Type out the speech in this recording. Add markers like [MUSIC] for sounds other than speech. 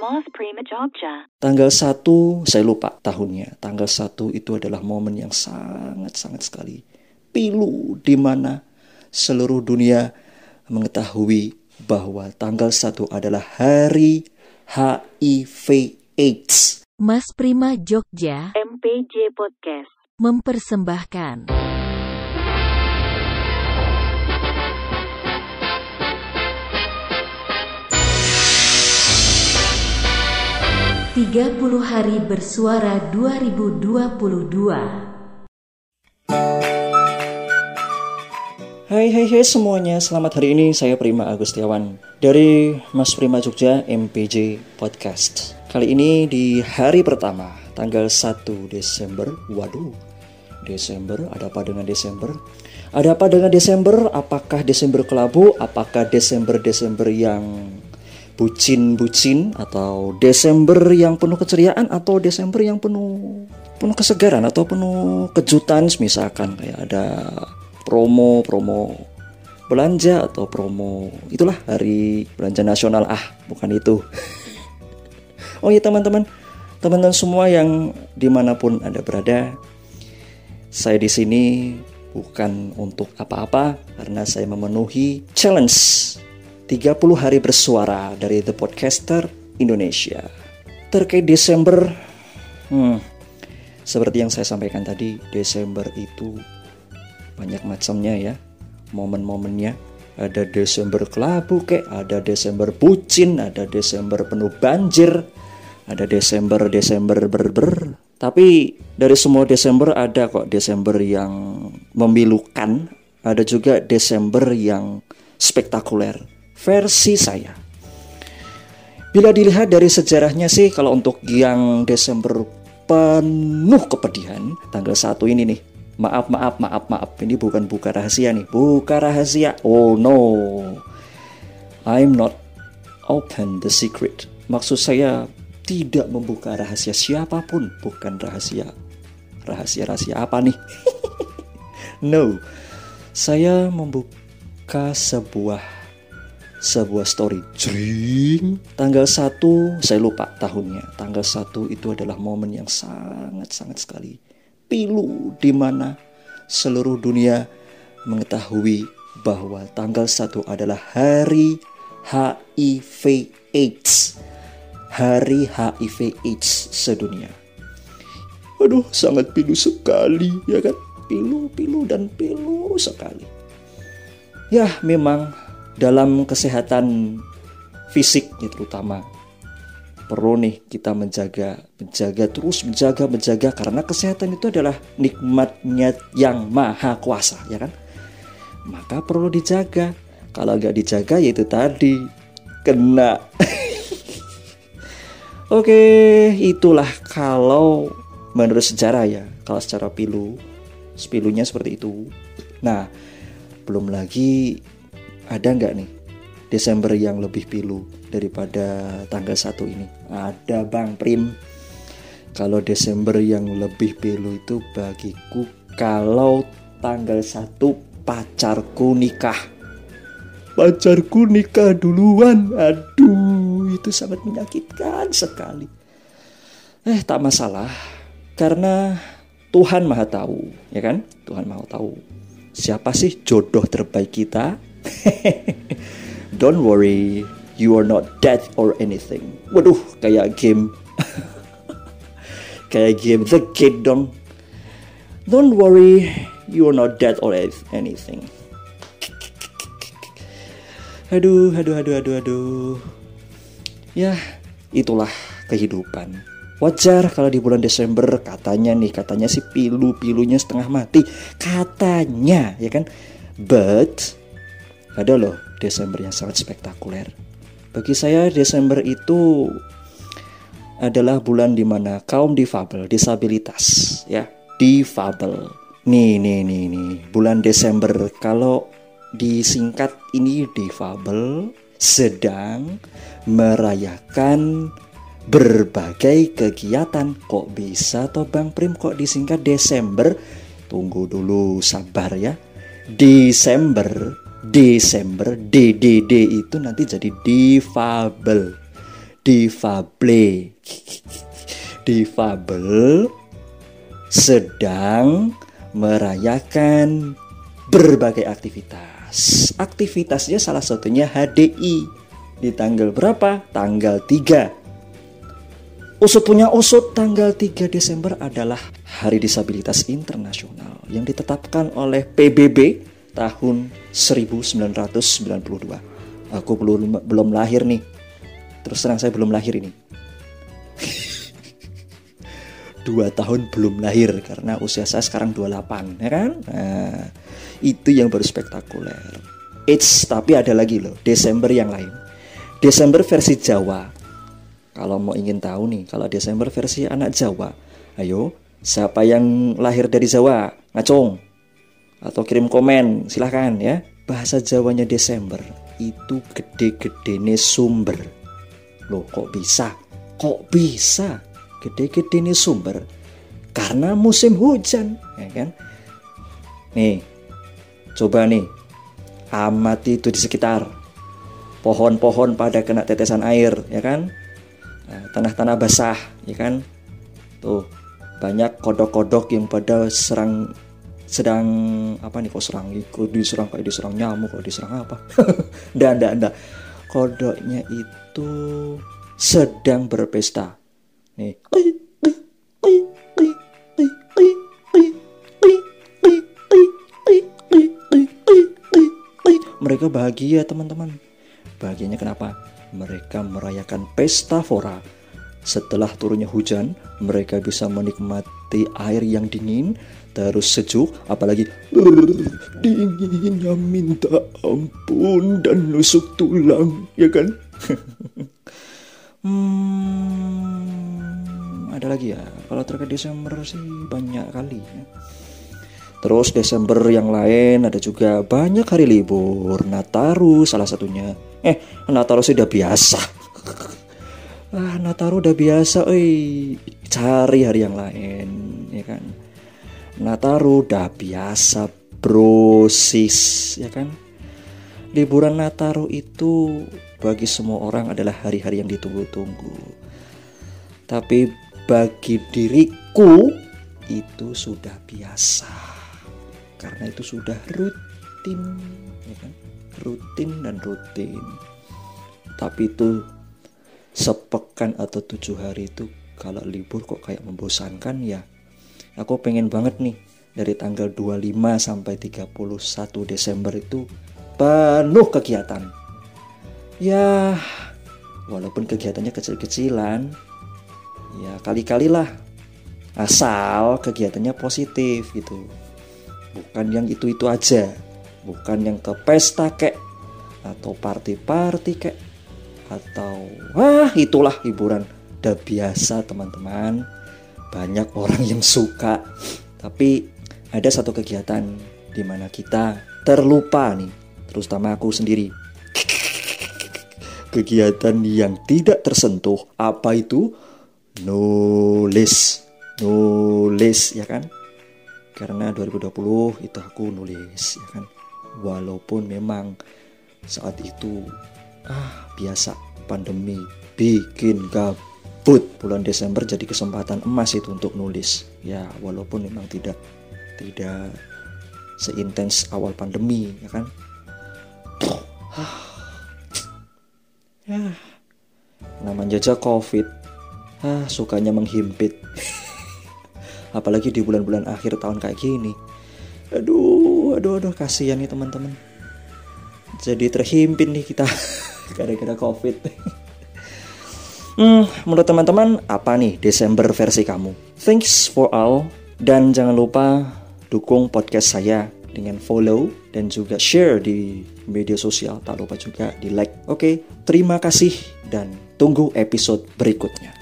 Mas Prima Jogja. Tanggal 1, saya lupa tahunnya. Tanggal 1 itu adalah momen yang sangat-sangat sekali pilu di mana seluruh dunia mengetahui bahwa tanggal 1 adalah hari HIV AIDS. Mas Prima Jogja MPJ Podcast. mempersembahkan Tiga puluh hari bersuara 2022 Hai hai hai semuanya, selamat hari ini saya Prima Agustiawan dari Mas Prima Jogja MPJ Podcast. Kali ini di hari pertama, tanggal 1 Desember. Waduh, Desember, ada apa dengan Desember? Ada apa dengan Desember? Apakah Desember kelabu? Apakah Desember-Desember yang bucin-bucin atau Desember yang penuh keceriaan atau Desember yang penuh penuh kesegaran atau penuh kejutan misalkan kayak ada promo promo belanja atau promo itulah hari belanja nasional. Ah bukan itu. [LAUGHS] Oh iya teman-teman. Teman-teman semua yang di mana pun anda berada saya di sini bukan untuk apa-apa karena saya memenuhi challenge 30 hari bersuara dari The Podcaster Indonesia. Terkait Desember, hmm, seperti yang saya sampaikan tadi, Desember itu banyak macamnya ya, momen-momennya. Ada Desember kelabu kek, ada Desember bucin, ada Desember penuh banjir, ada Desember Desember berber. Tapi dari semua Desember ada kok Desember yang memilukan, ada juga Desember yang spektakuler versi saya. Bila dilihat dari sejarahnya sih kalau untuk yang Desember penuh kepedihan tanggal 1 ini nih. Maaf maaf maaf maaf ini bukan buka rahasia nih, buka rahasia. Oh no. I'm not open the secret. Maksud saya tidak membuka rahasia siapa pun, bukan rahasia. Rahasia-rahasia apa nih? [LAUGHS] no. Saya membuka sebuah sebuah story. Jring. Tanggal 1 saya lupa tahunnya. Tanggal 1 itu adalah momen yang sangat-sangat sekali Pilu di mana seluruh dunia mengetahui bahwa tanggal 1 adalah hari HIV AIDS. Hari HIV AIDS sedunia. Aduh sangat pilu sekali ya kan? Pilu, pilu dan pilu sekali. Ya memang dalam kesehatan fisik ya terutama. Perlu nih kita menjaga menjaga terus menjaga menjaga karena kesehatan itu adalah nikmatnya yang maha kuasa ya kan? Maka perlu dijaga. Kalau nggak dijaga yaitu tadi kena. [LAUGHS] Oke itulah kalau menurut sejarah ya kalau secara pilu pilunya seperti itu. Nah belum lagi ada nggak nih Desember yang lebih pilu daripada tanggal 1 ini? Ada Bang Prim. Kalau Desember yang lebih pilu itu bagiku kalau tanggal 1 pacarku nikah. Pacarku nikah duluan. Aduh, itu sangat menyakitkan sekali. Eh, tak masalah. Karena Tuhan Maha Tahu, ya kan? Tuhan Maha Tahu. Siapa sih jodoh terbaik kita? [LAUGHS] Don't worry, you are not dead or anything. Waduh, kayak game. [LAUGHS] kayak game The Gate dong. Don't worry, you are not dead or anything. Aduh, aduh, aduh, aduh, aduh. Ya, itulah kehidupan. Wajar kalau di bulan Desember katanya nih, katanya sih pilu-pilunya setengah mati. Katanya, ya kan? But ada loh Desember yang sangat spektakuler. Bagi saya Desember itu adalah bulan di mana kaum difabel, disabilitas, ya, difabel. Nih, nih, nih, nih, bulan Desember kalau disingkat ini difabel sedang merayakan berbagai kegiatan. Kok bisa toh Bang Prim kok disingkat Desember? Tunggu dulu, sabar ya. Desember Desember DDD itu nanti jadi difabel. difable. Difabel [LAUGHS] sedang merayakan berbagai aktivitas. Aktivitasnya salah satunya HDI di tanggal berapa? Tanggal 3. Usut punya usut tanggal 3 Desember adalah Hari Disabilitas Internasional yang ditetapkan oleh PBB tahun 1992. Aku belum belum lahir nih. Terus terang saya belum lahir ini. [LAUGHS] Dua tahun belum lahir karena usia saya sekarang 28 ya kan? Nah, itu yang baru spektakuler. It's tapi ada lagi loh Desember yang lain. Desember versi Jawa. Kalau mau ingin tahu nih, kalau Desember versi anak Jawa, ayo siapa yang lahir dari Jawa ngacung atau kirim komen silahkan ya. Bahasa Jawanya Desember itu gede-gede nih sumber. Loh kok bisa? Kok bisa? Gede-gede nih sumber. Karena musim hujan, ya kan? Nih, coba nih amati itu di sekitar pohon-pohon pada kena tetesan air ya kan Nah, tanah-tanah basah ya kan tuh banyak kodok-kodok yang pada serang sedang apa nih kok serang kok diserang kayak diserang nyamuk kok diserang apa? [LAUGHS] Ndak ndak ndak. Kodoknya itu sedang berpesta. Nih. Mereka bahagia teman-teman. Bahagianya kenapa? Mereka merayakan pesta fora. Setelah turunnya hujan, mereka bisa menikmati air yang dingin, terus sejuk, apalagi dinginnya minta ampun dan nusuk tulang, ya kan? [LAUGHS] hmm, ada lagi ya. Kalau terkait Desember sih banyak kali. Ya. Terus Desember yang lain ada juga banyak hari libur, Nataru salah satunya. Eh, Nataru sudah biasa [LAUGHS] ah Nataru udah biasa eh cari hari yang lain ya kan? Nataru udah biasa brosis ya kan? Liburan Nataru itu bagi semua orang adalah hari-hari yang ditunggu-tunggu. Tapi bagi diriku itu sudah biasa. Karena itu sudah rutin ya kan? Rutin dan rutin. Tapi itu sepekan atau tujuh hari itu kalau libur kok kayak membosankan ya. Aku pengen banget nih dari tanggal 25 sampai 31 Desember itu penuh kegiatan. Ya walaupun kegiatannya kecil-kecilan ya kali-kali lah asal kegiatannya positif gitu. Bukan yang itu-itu aja. Bukan yang ke pesta kek atau party-party kek atau wah itulah hiburan. Udah biasa teman-teman. Banyak orang yang suka. Tapi ada satu kegiatan di mana kita terlupa nih. Terutama aku sendiri. Kegiatan yang tidak tersentuh. Apa itu? Nulis. Nulis ya kan? Karena 2020 itu aku nulis ya kan? Walaupun memang saat itu ah biasa pandemi bikin gabut. Bulan Desember jadi kesempatan emas itu untuk nulis. Ya walaupun memang tidak tidak seintens awal pandemi ya kan? Ya namanya aja covid. Ah sukanya menghimpit. [LAUGHS] Apalagi di bulan-bulan akhir tahun kayak gini. Aduh aduh aduh kasihan nih teman-teman. Jadi terhimpin nih kita [LAUGHS] gara-gara covid. [LAUGHS] Hmm, menurut teman-teman apa nih Desember versi kamu? Thanks for all dan jangan lupa dukung podcast saya dengan follow dan juga share di media sosial. Tak lupa juga di like. Oke terima kasih dan tunggu episode berikutnya